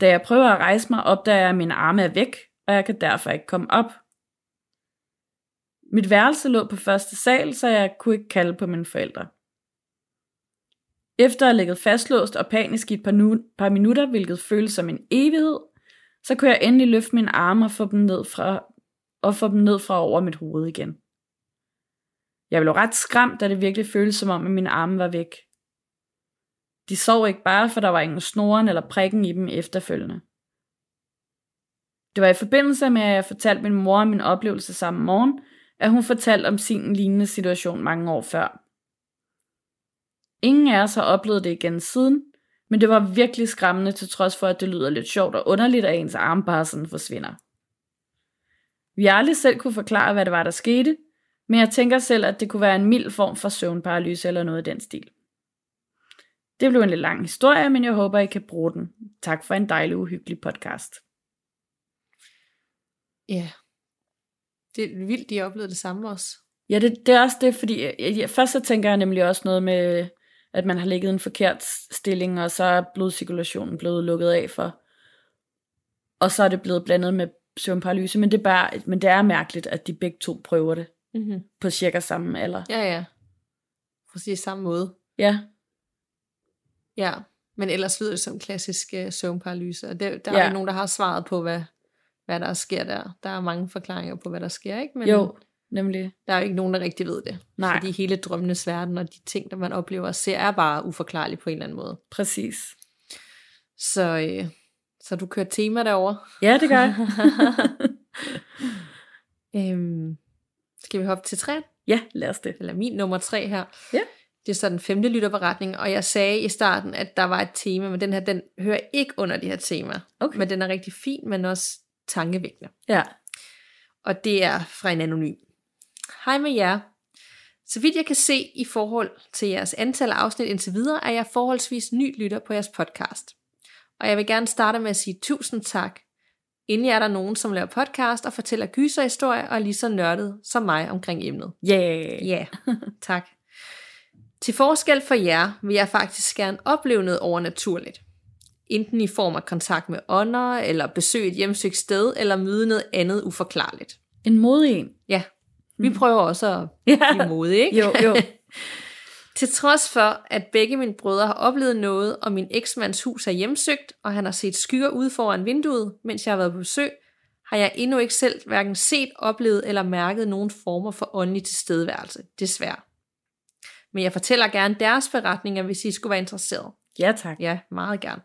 Da jeg prøver at rejse mig, opdager jeg, at mine arme er væk, og jeg kan derfor ikke komme op. Mit værelse lå på første sal, så jeg kunne ikke kalde på mine forældre. Efter at have ligget fastlåst og panisk i et par, nu- par minutter, hvilket føles som en evighed, så kunne jeg endelig løfte mine arme og få dem ned fra, og få dem ned fra over mit hoved igen. Jeg blev ret skræmt, da det virkelig føltes som om, at mine arme var væk. De sov ikke bare, for der var ingen snoren eller prikken i dem efterfølgende. Det var i forbindelse med, at jeg fortalte min mor om min oplevelse samme morgen, at hun fortalte om sin lignende situation mange år før. Ingen af os har oplevet det igen siden, men det var virkelig skræmmende til trods for, at det lyder lidt sjovt og underligt, at ens arm bare sådan forsvinder. Vi har aldrig selv kunne forklare, hvad det var, der skete, men jeg tænker selv, at det kunne være en mild form for søvnparalyse eller noget i den stil. Det blev en lidt lang historie, men jeg håber, I kan bruge den. Tak for en dejlig, uhyggelig podcast. Ja. Det er vildt, de har oplevet det samme også. Ja, det, det er også det, fordi jeg, jeg, først så tænker jeg nemlig også noget med, at man har ligget i en forkert stilling, og så er blodcirkulationen blevet lukket af for. Og så er det blevet blandet med søvnparalyse, men det, er bare, men det er mærkeligt, at de begge to prøver det Mm-hmm. på cirka samme alder. Ja, ja. Præcis samme måde. Ja, Ja. Men ellers lyder det som klassisk uh, søvnparalyse. Og det, der er Ja. ikke nogen, der har svaret på, hvad, hvad der sker der. Der er mange forklaringer på, hvad der sker, ikke? Men jo, nemlig. der er jo ikke nogen, der rigtig ved det. Nej. Fordi hele drømmenes verden og de ting, der man oplever og ser, er bare uforklarlige på en eller anden måde. Præcis. Så, øh, så du kører tema derovre. Ja, det gør jeg. øhm, skal vi hoppe til tre? ja, lad os det. Eller min nummer tre her. Ja. Det er så den femte lytterberetning, og jeg sagde i starten, at der var et tema, men den her, den hører ikke under det her tema. Okay. Men den er rigtig fin, men også tankevækkende. Ja. Og det er fra en anonym. Hej med jer. Så vidt jeg kan se i forhold til jeres antal af afsnit indtil videre, er jeg forholdsvis ny lytter på jeres podcast. Og jeg vil gerne starte med at sige tusind tak. Endelig er der nogen, som laver podcast og fortæller gyserhistorier og er lige så nørdet som mig omkring emnet. Yeah. Ja, tak. Til forskel for jer vil jeg faktisk gerne opleve noget overnaturligt. Enten i form af kontakt med ånder, eller besøge et hjemsøgt sted, eller møde noget andet uforklarligt. En modig en. Ja, vi prøver også at blive modige, ikke? Jo, jo. Til trods for, at begge mine brødre har oplevet noget, og min eksmands hus er hjemsøgt, og han har set skygger ude foran vinduet, mens jeg har været på besøg, har jeg endnu ikke selv hverken set, oplevet eller mærket nogen former for åndelig tilstedeværelse, desværre. Men jeg fortæller gerne deres beretninger, hvis I skulle være interesseret. Ja, tak. Ja, meget gerne.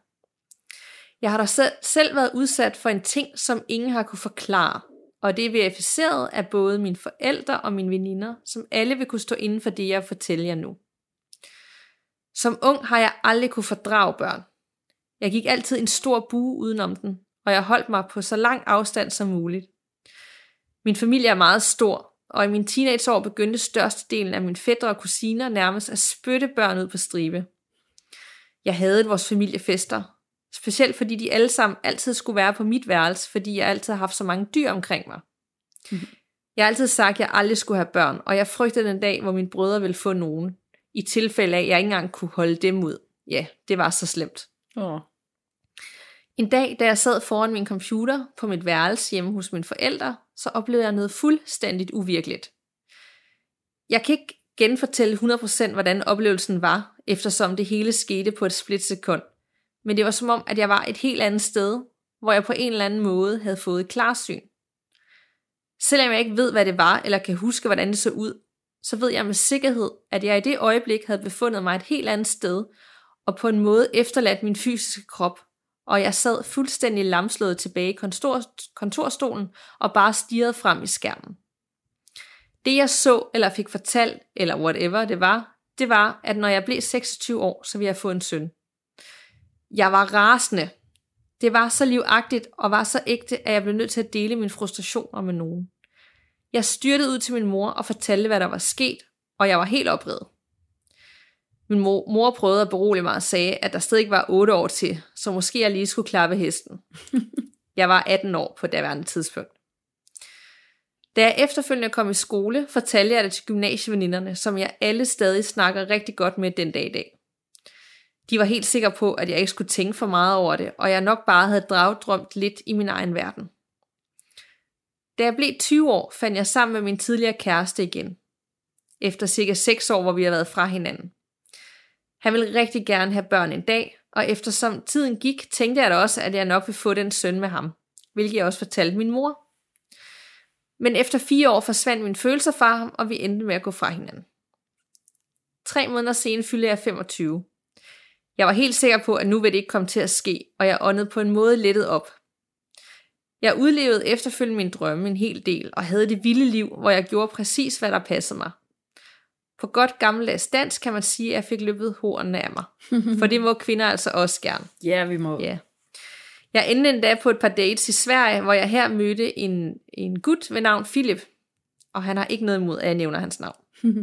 Jeg har da selv været udsat for en ting, som ingen har kunne forklare. Og det er verificeret af både mine forældre og mine veninder, som alle vil kunne stå inden for det, jeg fortæller jer nu. Som ung har jeg aldrig kunne fordrage børn. Jeg gik altid en stor bue udenom den, og jeg holdt mig på så lang afstand som muligt. Min familie er meget stor, og i mine teenageår begyndte størstedelen af mine fætter og kusiner nærmest at spytte børn ud på stribe. Jeg havde vores familiefester, specielt fordi de alle sammen altid skulle være på mit værelse, fordi jeg altid har haft så mange dyr omkring mig. Jeg har altid sagt, at jeg aldrig skulle have børn, og jeg frygtede den dag, hvor mine brødre ville få nogen. i tilfælde af, at jeg ikke engang kunne holde dem ud. Ja, det var så slemt. Åh. En dag, da jeg sad foran min computer på mit værelse hjemme hos mine forældre, så oplevede jeg noget fuldstændigt uvirkeligt. Jeg kan ikke genfortælle 100% hvordan oplevelsen var, eftersom det hele skete på et splitsekund. Men det var som om, at jeg var et helt andet sted, hvor jeg på en eller anden måde havde fået klarsyn. Selvom jeg ikke ved, hvad det var, eller kan huske, hvordan det så ud, så ved jeg med sikkerhed, at jeg i det øjeblik havde befundet mig et helt andet sted, og på en måde efterladt min fysiske krop, og jeg sad fuldstændig lamslået tilbage i kontor, kontorstolen og bare stirrede frem i skærmen. Det jeg så eller fik fortalt, eller whatever det var, det var, at når jeg blev 26 år, så ville jeg få en søn. Jeg var rasende. Det var så livagtigt og var så ægte, at jeg blev nødt til at dele min frustrationer med nogen. Jeg styrtede ud til min mor og fortalte, hvad der var sket, og jeg var helt oprevet. Min mor, mor prøvede at berolige mig og sagde, at der stadig var 8 år til, så måske jeg lige skulle klappe hesten. jeg var 18 år på daværende tidspunkt. Da jeg efterfølgende kom i skole, fortalte jeg det til gymnasieveninderne, som jeg alle stadig snakker rigtig godt med den dag i dag. De var helt sikre på, at jeg ikke skulle tænke for meget over det, og jeg nok bare havde dragdrømt lidt i min egen verden. Da jeg blev 20 år, fandt jeg sammen med min tidligere kæreste igen. Efter cirka 6 år, hvor vi har været fra hinanden. Han ville rigtig gerne have børn en dag, og eftersom tiden gik, tænkte jeg da også, at jeg nok ville få den søn med ham, hvilket jeg også fortalte min mor. Men efter fire år forsvandt min følelser fra ham, og vi endte med at gå fra hinanden. Tre måneder senere fyldte jeg 25. Jeg var helt sikker på, at nu ville det ikke komme til at ske, og jeg åndede på en måde lettet op. Jeg udlevede efterfølgende min drømme en hel del, og havde det vilde liv, hvor jeg gjorde præcis, hvad der passede mig. På godt gammeldags dansk kan man sige, at jeg fik løbet hornene af mig. For det må kvinder altså også gerne. Ja, vi må. Ja. Jeg endte endda på et par dates i Sverige, hvor jeg her mødte en, en gut ved navn Philip. Og han har ikke noget imod, at jeg nævner hans navn.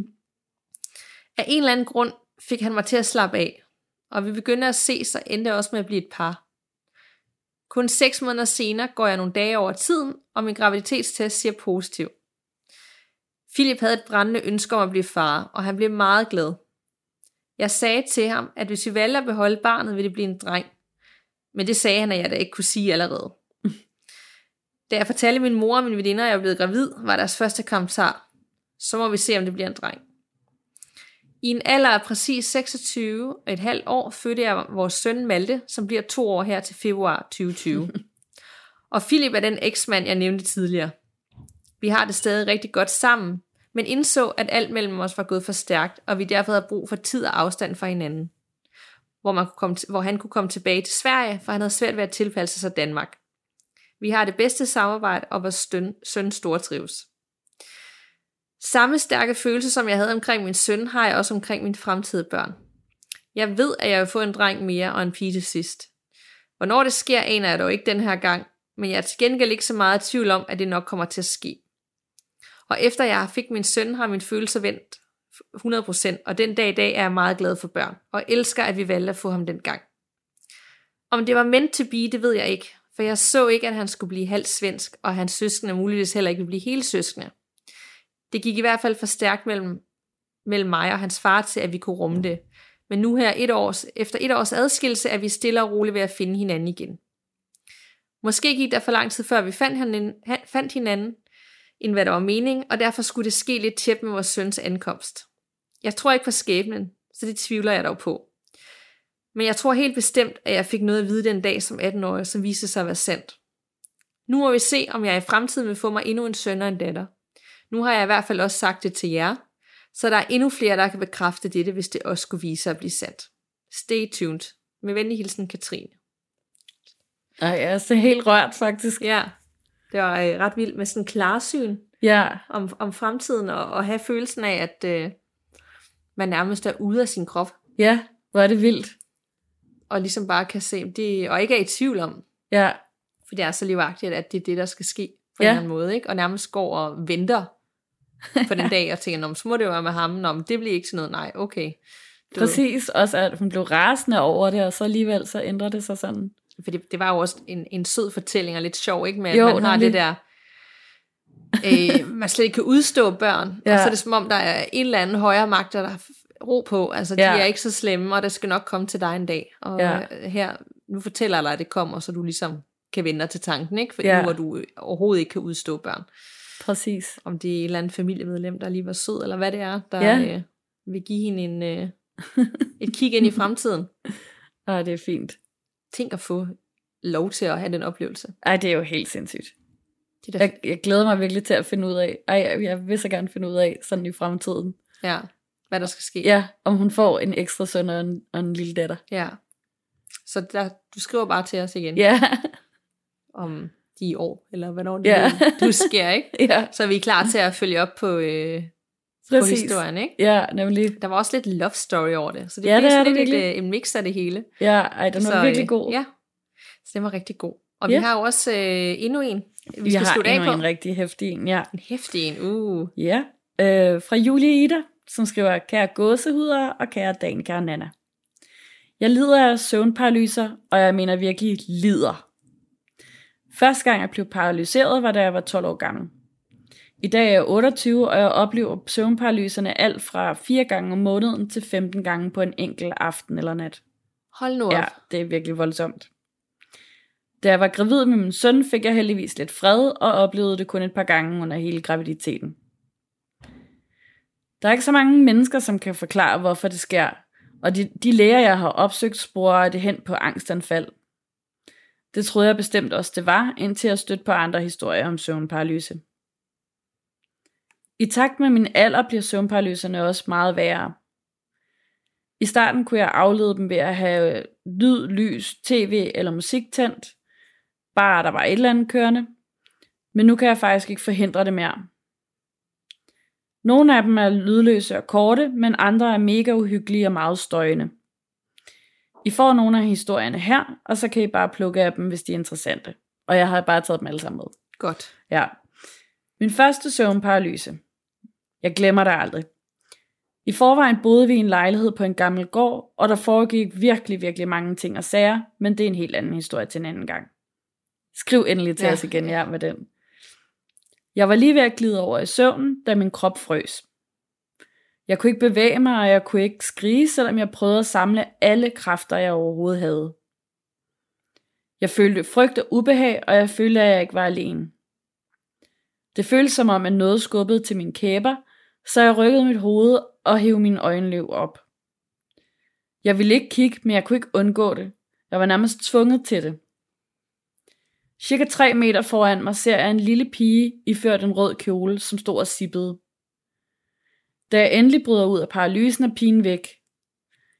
af en eller anden grund fik han mig til at slappe af. Og vi begyndte at se, så endte også med at blive et par. Kun seks måneder senere går jeg nogle dage over tiden, og min graviditetstest siger positiv. Philip havde et brændende ønske om at blive far, og han blev meget glad. Jeg sagde til ham, at hvis vi valgte at beholde barnet, ville det blive en dreng. Men det sagde han, at jeg da ikke kunne sige allerede. Da jeg fortalte min mor og min veninder, at jeg var blevet gravid, var deres første kommentar. Så må vi se, om det bliver en dreng. I en alder af præcis 26 og et halvt år fødte jeg vores søn Malte, som bliver to år her til februar 2020. og Philip er den eksmand, jeg nævnte tidligere. Vi har det stadig rigtig godt sammen, men indså, at alt mellem os var gået for stærkt, og vi derfor havde brug for tid og afstand fra hinanden. Hvor, man kunne komme til, hvor han kunne komme tilbage til Sverige, for han havde svært ved at tilpasse sig Danmark. Vi har det bedste samarbejde, og vores søn, søn stortrives. Samme stærke følelse, som jeg havde omkring min søn, har jeg også omkring mine fremtidige børn. Jeg ved, at jeg vil få en dreng mere og en pige til sidst. Hvornår det sker, aner jeg dog ikke den her gang, men jeg er til gengæld ikke så meget i tvivl om, at det nok kommer til at ske. Og efter jeg fik min søn, har min følelse vendt 100%, og den dag i dag er jeg meget glad for børn, og elsker, at vi valgte at få ham den gang. Om det var meant to be, det ved jeg ikke, for jeg så ikke, at han skulle blive halvt svensk, og hans søskende muligvis heller ikke ville blive hele søskende. Det gik i hvert fald for stærkt mellem, mellem mig og hans far til, at vi kunne rumme det. Men nu her et års, efter et års adskillelse er vi stille og roligt ved at finde hinanden igen. Måske gik der for lang tid før vi fandt hinanden, fandt hinanden end hvad der var mening, og derfor skulle det ske lidt tæt med vores søns ankomst. Jeg tror ikke på skæbnen, så det tvivler jeg dog på. Men jeg tror helt bestemt, at jeg fik noget at vide den dag som 18-årig, som viste sig at være sandt. Nu må vi se, om jeg i fremtiden vil få mig endnu en søn og en datter. Nu har jeg i hvert fald også sagt det til jer, så der er endnu flere, der kan bekræfte dette, hvis det også skulle vise sig at blive sandt. Stay tuned. Med venlig hilsen, Katrine. Ej, jeg er så helt rørt, faktisk. Ja, det var øh, ret vildt med sådan en klarsyn Ja, om, om fremtiden, og, og have følelsen af, at øh, man nærmest er ude af sin krop, ja, hvor er det vildt. og ligesom bare kan se, det, og ikke er i tvivl om, Ja, for det er så livagtigt, at det er det, der skal ske på Ja. en eller anden måde, ikke? og nærmest går og venter på den dag, og tænker, "Nå, men så må det være med ham, Nå, men det bliver ikke til noget, nej, okay. Du præcis. Også at hun blev rasende over det, og så alligevel så ændrer det sig sådan. For det, var jo også en, en sød fortælling, og lidt sjov, ikke? Men Jo, jo, man har nemlig. det der, øh, man slet ikke kan udstå børn, ja. Og så er det som om, der er en eller anden højere magt, der ro på, altså de Ja. er ikke så slemme, og det skal nok komme til dig en dag. Og Ja. ja. her, nu fortæller jeg dig, at det kommer, så du ligesom kan vende dig til tanken, ikke? Fordi Ja. ja. nu hvor du overhovedet ikke kan udstå børn. Præcis. Om det er et eller andet familiemedlem, der lige var sød, eller hvad det er, der Ja. øh, vil give hende en, øh, et kig ind i fremtiden. Og det er fint. Tænk at få lov til at have den oplevelse. Ej, det er jo helt sindssygt. Det er Jeg, jeg glæder mig virkelig til at finde ud af, ej, jeg- jeg vil så gerne finde ud af, sådan i fremtiden. ja, hvad der skal ske. Ja, om hun får en ekstra søn og en, og en lille datter. ja. Så der, du skriver bare til os igen, Ja, om de år, eller hvornår det Ja. du sker, ikke? ja, Så er vi klar til at følge op på, øh, på historien, ikke? Ja, nemlig. Der var også lidt love story over det, så det Ja, blev det sådan lidt et, øh, en mix af det hele. Ja, ej, den var så, virkelig øh, god. Ja, så den var rigtig god. Og Ja. vi har jo også øh, endnu en, vi Vi skal har slutte af på. en rigtig hæftig en, ja. En hæftig en, uh. Ja, øh, fra Julie Ida, som skriver, kære gåsehuder og kære Danica og Nana. Jeg lider af søvnparalyser, og jeg mener virkelig lider. Første gang jeg blev paralyseret, var da jeg var 12 år gammel. I dag er jeg 28, og jeg oplever søvnparalyserne alt fra 4 gange om måneden til 15 gange på en enkelt aften eller nat. Hold nu op. Ja, det er virkelig voldsomt. Da jeg var gravid med min søn, fik jeg heldigvis lidt fred og oplevede det kun et par gange under hele graviditeten. Der er ikke så mange mennesker, som kan forklare, hvorfor det sker, og de, de læger, jeg har opsøgt, sporer det hen på angstanfald. Det troede jeg bestemt også, det var, indtil jeg stødte på andre historier om søvnparalyse. I takt med min alder bliver søvnparalyserne også meget værre. I starten kunne jeg aflede dem ved at have lyd, lys, tv eller musik tændt, bare der var et eller andet kørende. Men nu kan jeg faktisk ikke forhindre det mere. Nogle af dem er lydløse og korte, men andre er mega uhyggelige og meget støjende. I får nogle af historierne her, og så kan I bare plukke af dem, hvis de er interessante. Og jeg har bare taget dem alle sammen med. Godt. Ja. Min første søvnparalyse. Jeg glemmer det aldrig. I forvejen boede vi i en lejlighed på en gammel gård, og der foregik virkelig, virkelig mange ting og sager, men det er en helt anden historie til en anden gang. Skriv endelig til ja, os igen, ja, med den. Jeg var lige ved at glide over i søvnen, da min krop frøs. Jeg kunne ikke bevæge mig, og jeg kunne ikke skrige, selvom jeg prøvede at samle alle kræfter, jeg overhovedet havde. Jeg følte frygt og ubehag, og jeg følte, at jeg ikke var alene. Det føltes som om, at noget skubbede til min kæber, så jeg rykkede mit hoved og hævde mine øjenløb op. Jeg ville ikke kigge, men jeg kunne ikke undgå det. Jeg var nærmest tvunget til det. Cirka 3 meter foran mig ser jeg en lille pige iført en rød kjole, som stod og sippede. Da jeg endelig bryder ud af paralysen er pigen væk.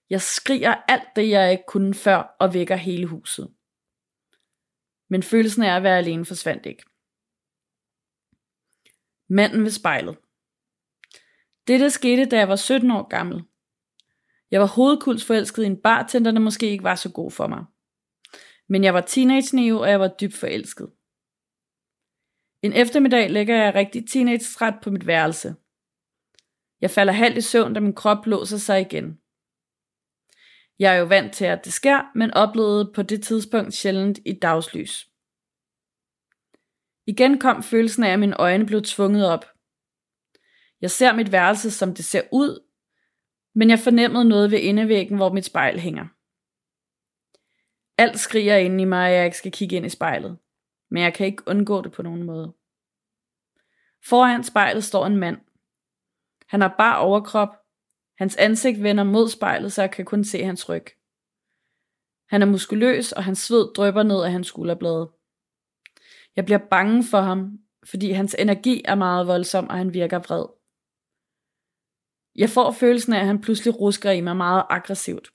Jeg skriger alt det, jeg ikke kunne før, og vækker hele huset. Men følelsen af at være alene forsvandt ikke. Manden ved spejlet. Dette skete, da jeg var 17 år gammel. Jeg var hovedkuls forelsket i en bartender, der måske ikke var så god for mig. Men jeg var teenage neo, og jeg var dybt forelsket. En eftermiddag ligger jeg rigtig teenage-træt på mit værelse. Jeg falder halvt i søvn, da min krop låser sig igen. Jeg er jo vant til, at det sker, men oplevede på det tidspunkt sjældent i dagslys. Igen kom følelsen af, at mine øjne blev tvunget op. Jeg ser mit værelse, som det ser ud, men jeg fornemmede noget ved indevæggen, hvor mit spejl hænger. Alt skriger inde i mig, at jeg ikke skal kigge ind i spejlet, men jeg kan ikke undgå det på nogen måde. Foran spejlet står en mand. Han har bare overkrop. Hans ansigt vender mod spejlet, så jeg kan kun se hans ryg. Han er muskuløs, og hans sved drypper ned af hans skulderblade. Jeg bliver bange for ham, fordi hans energi er meget voldsom, og han virker vred. Jeg får følelsen af, at han pludselig rusker i mig meget aggressivt.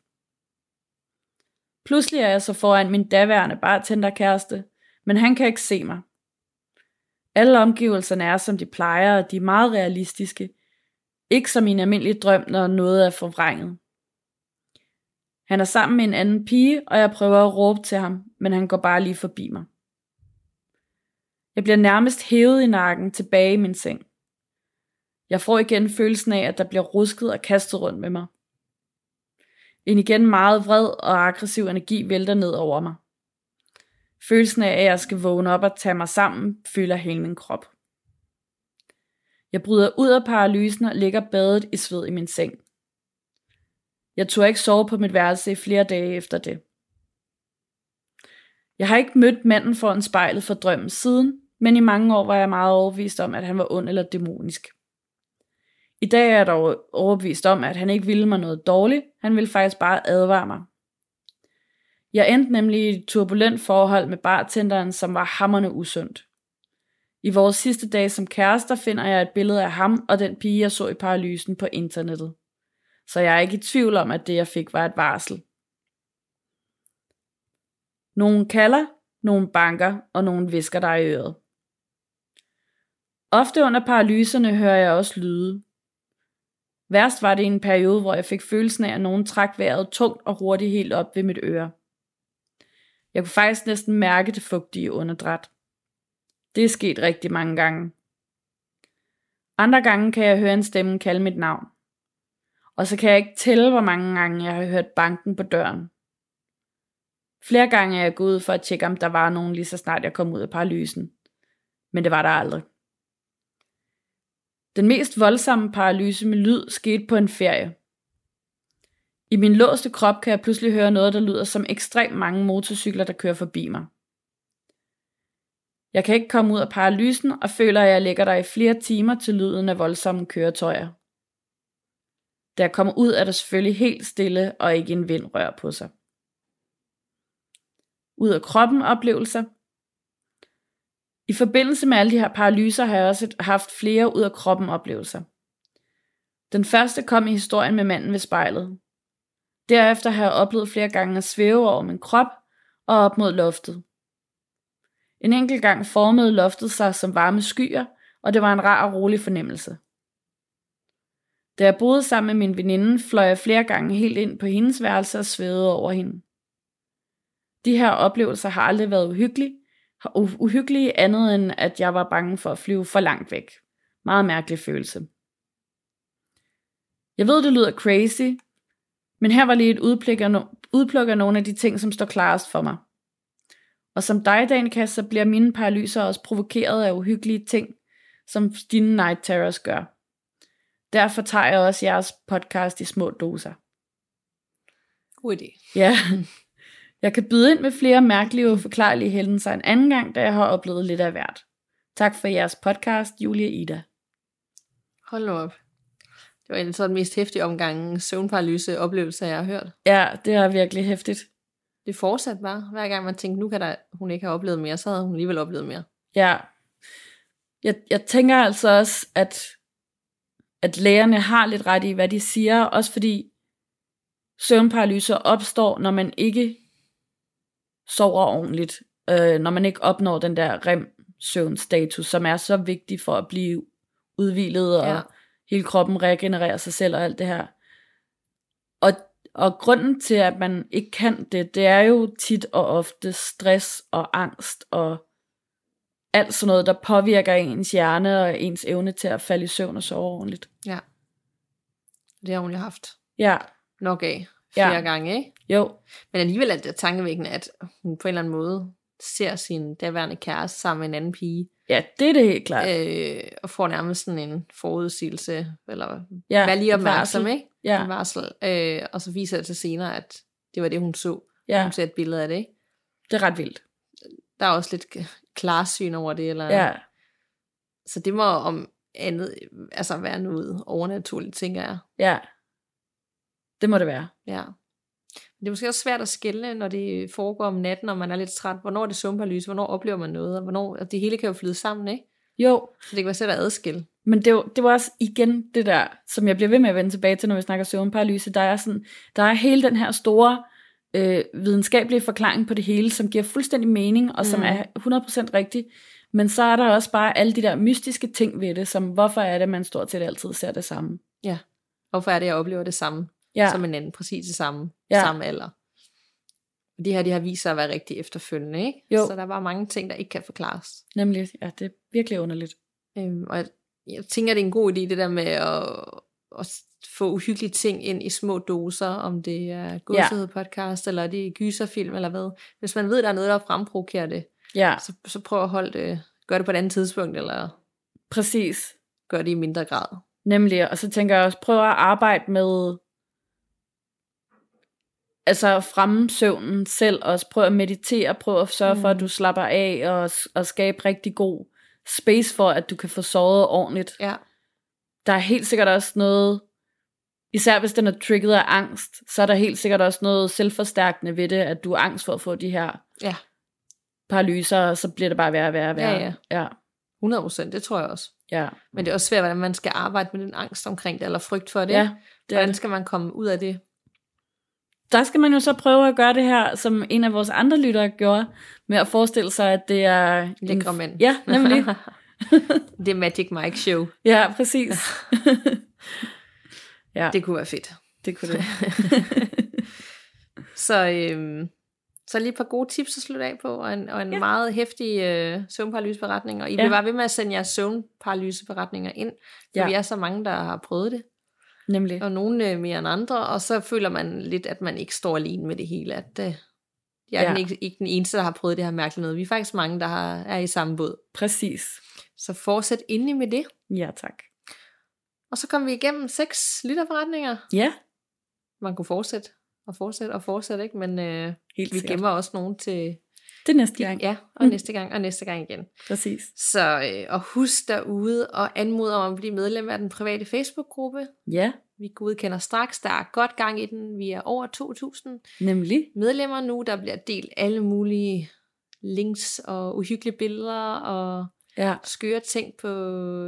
Pludselig er jeg så foran min daværende bartenderkæreste, men han kan ikke se mig. Alle omgivelserne er, som de plejer, og de er meget realistiske. Ikke som i en almindelig drøm, når noget er forvrænget. Han er sammen med en anden pige, og jeg prøver at råbe til ham, men han går bare lige forbi mig. Jeg bliver nærmest hævet i nakken tilbage i min seng. Jeg får igen følelsen af, at der bliver rusket og kastet rundt med mig. En igen meget vred og aggressiv energi vælter ned over mig. Følelsen af, at jeg skal vågne op og tage mig sammen, fylder hele min krop. Jeg bryder ud af paralysen og ligger badet i sved i min seng. Jeg turde ikke sove på mit værelse i flere dage efter det. Jeg har ikke mødt manden foran spejlet for drømmen siden, men i mange år var jeg meget overbevist om, at han var ond eller dæmonisk. I dag er jeg dog overbevist om, at han ikke ville mig noget dårligt, han ville faktisk bare advare mig. Jeg endte nemlig i et turbulent forhold med bartenderen, som var hammerne usundt. I vores sidste dag som kærester finder jeg et billede af ham og den pige, jeg så i paralysen på internettet. Så jeg er ikke i tvivl om, at det jeg fik var et varsel. Nogen kalder, nogen banker og nogen visker dig i øret. Ofte under paralyserne hører jeg også lyde. Værst var det i en periode, hvor jeg fik følelsen af, at nogen trak vejret tungt og hurtigt helt op ved mit øre. Jeg kunne faktisk næsten mærke det fugtige underdræt. Det er sket rigtig mange gange. Andre gange kan jeg høre en stemme kalde mit navn. Og så kan jeg ikke tælle, hvor mange gange jeg har hørt banken på døren. Flere gange er jeg gået ud for at tjekke, om der var nogen lige så snart jeg kom ud af paralysen. Men det var der aldrig. Den mest voldsomme paralyse med lyd skete på en ferie. I min låste krop kan jeg pludselig høre noget, der lyder som ekstremt mange motorcykler, der kører forbi mig. Jeg kan ikke komme ud af paralysen og føler, at jeg ligger der i flere timer til lyden af voldsomme køretøjer. Da jeg kommer ud, er der selvfølgelig helt stille og ikke en vind rør på sig. Ud af kroppen oplevelser. I forbindelse med alle de her paralyser har jeg også haft flere ud af kroppen oplevelser. Den første kom i historien med manden ved spejlet. Derefter har jeg oplevet flere gange at svæve over min krop og op mod loftet. En enkelt gang formede loftet sig som varme skyer, og det var en rar og rolig fornemmelse. Da jeg boede sammen med min veninde, fløj jeg flere gange helt ind på hendes værelse og svævede over hende. De her oplevelser har aldrig været uhyggelige, uhyggelige andet end at jeg var bange for at flyve for langt væk. Meget mærkelig følelse. Jeg ved, det lyder crazy, men her var lige et udpluk af nogle af de ting, som står klarest for mig. Og som dig, Danika, så bliver mine paralyser også provokeret af uhyggelige ting, som dine night terrors gør. Derfor tager jeg også jeres podcast i små doser. God idé. Ja. Jeg kan byde ind med flere mærkelige og forklarlige hændelser en anden gang, da jeg har oplevet lidt af hvert. Tak for jeres podcast, Julie Ida. Hold nu op. Det var en sådan mest hæftig omgang søvnparalyse oplevelse, jeg har hørt. Ja, det er virkelig hæftigt. Det fortsat bare. Hver gang man tænkte, nu kan der, hun ikke have oplevet mere, så havde hun alligevel oplevet mere. Ja. Jeg, jeg tænker altså også, at, at lægerne har lidt ret i, hvad de siger, også fordi søvnparalyser opstår, når man ikke sover ordentligt, øh, når man ikke opnår den der rem søvnstatus, som er så vigtig for at blive udvilet, og ja. hele kroppen regenererer sig selv og alt det her. Og, grunden til, at man ikke kan det, det er jo tit og ofte stress og angst og alt sådan noget, der påvirker ens hjerne og ens evne til at falde i søvn og sove ordentligt. Ja. Det har hun jo haft. Ja. Nok af flere ja. gange, ikke? Jo. Men alligevel er det tankevækkende, at hun på en eller anden måde ser sin derværende kæreste sammen med en anden pige. Ja, det er det helt klart. Øh, og får nærmest sådan en forudsigelse, eller ja, vær lige opmærksom, ikke? Ja. En varsel. Øh, og så viser det sig senere, at det var det, hun så. Ja. Hun ser et billede af det, ikke? Det er ret vildt. Der er også lidt klarsyn over det, eller... Ja. Så det må om andet, altså være noget overnaturligt, tænker jeg. Ja. Det må det være. Ja. Det er måske også svært at skille, når det foregår om natten, og man er lidt træt. Hvornår er det sumperalyse? Hvornår oplever man noget? Og hvornår, og det hele kan jo flyde sammen, ikke? Jo. Så det kan være svært at adskille. Men det, var, det var også igen det der, som jeg bliver ved med at vende tilbage til, når vi snakker søvnparalyse. Der er, sådan, der er hele den her store øh, videnskabelige forklaring på det hele, som giver fuldstændig mening, og som mm. er 100% rigtig. Men så er der også bare alle de der mystiske ting ved det, som hvorfor er det, man stort set altid ser det samme. Ja. Hvorfor er det, jeg oplever det samme? ja. som en anden, præcis det samme, Ja. samme alder. Og de her, de har vist sig at være rigtig efterfølgende, ikke? Jo. Så der var mange ting, der ikke kan forklares. Nemlig, ja, det er virkelig underligt. Øhm, og jeg, jeg tænker, det er en god idé, det der med at, at få uhyggelige ting ind i små doser, om det er godsighed podcast, eller det er gyserfilm, eller hvad. Hvis man ved, der er noget, der fremprovokerer det, Ja, så, så prøv at holde det, gør det på et andet tidspunkt, eller præcis. gør det i mindre grad. Nemlig, og så tænker jeg også, prøv at arbejde med altså fremme søvnen selv også. Prøv at meditere, prøv at sørge mm. for, at Mm. du slapper af og, og skabe rigtig god space for, at du kan få sovet ordentligt. Ja. Der er helt sikkert også noget, især hvis den er trigget af angst, så er der helt sikkert også noget selvforstærkende ved det, at du er angst for at få de her Ja. paralyser, og så bliver det bare værre og værre og værre. Ja, ja. 100 procent, det tror jeg også. ja. Men det er også svært, hvordan man skal arbejde med den angst omkring det, eller frygt for det. ja det Hvordan det. skal man komme ud af det? Der skal man jo så prøve at gøre det her, som en af vores andre lyttere gjorde, med at forestille sig, at det er... Lækre mænd. Ja, nemlig. det er Magic Mike show. ja, præcis. ja, det, kunne være fedt. det kunne det. Så, øhm, så lige et par gode tips at slutte af på, og en, og en. Ja. meget hæftig øh, søvnparalyseberetning. Og I Ja. bliver bare ved med at sende jeres søvnparalyseberetninger ind, for Ja. vi er så mange, der har prøvet det. Nemlig. Og nogle øh, mere end andre, og så føler man lidt, at man ikke står alene med det hele. At øh, jeg er Ja. den ikke, ikke den eneste, der har prøvet det her mærkelige noget. Vi er faktisk mange, der har, er i samme båd. Præcis. Så fortsæt endelig med det. Ja, tak. Og så kom vi igennem seks lytterforretninger. Ja, Man kunne fortsætte og fortsætte og fortsætte, ikke? Men øh, helt vi sikkert. gemmer også nogen til Det næste gang. ja, og næste gang og næste gang igen. Præcis. Så øh, og husk derude og anmode om at blive medlem af den private Facebook-gruppe. Ja, Vi godkender straks. Der er godt gang i den. Vi er over 2.000 nemlig. medlemmer nu. Der bliver delt alle mulige links og uhyggelige billeder og Ja, skøre ting på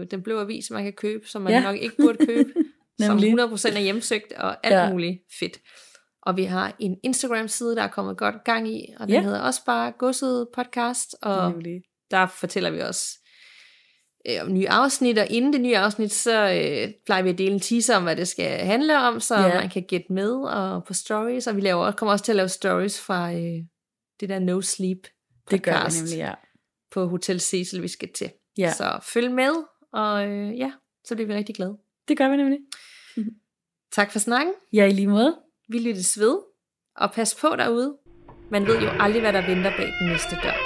den blå avis, man kan købe, som man Ja. nok ikke burde købe, som Nemlig. 100% er hjemsøgt og alt ja. muligt fedt. Og vi har en Instagram-side, der er kommet godt gang i, og den Ja. hedder også bare Godset Podcast, og nemlig. der fortæller vi også øh, om nye afsnit, og inden det nye afsnit, så øh, plejer vi at dele en teaser om, hvad det skal handle om, så Ja. man kan gætte med og på stories, og vi laver, kommer også til at lave stories fra øh, det der No Sleep Det gør vi podcast nemlig, ja. på Hotel Cecil, vi skal til. Ja, Så følg med, og øh, ja, så bliver vi rigtig glade. det gør vi nemlig. Tak for snakken. Ja, i lige måde. Vi lyttes ved, og pas på derude. Man ved jo aldrig, hvad der venter bag den næste dør.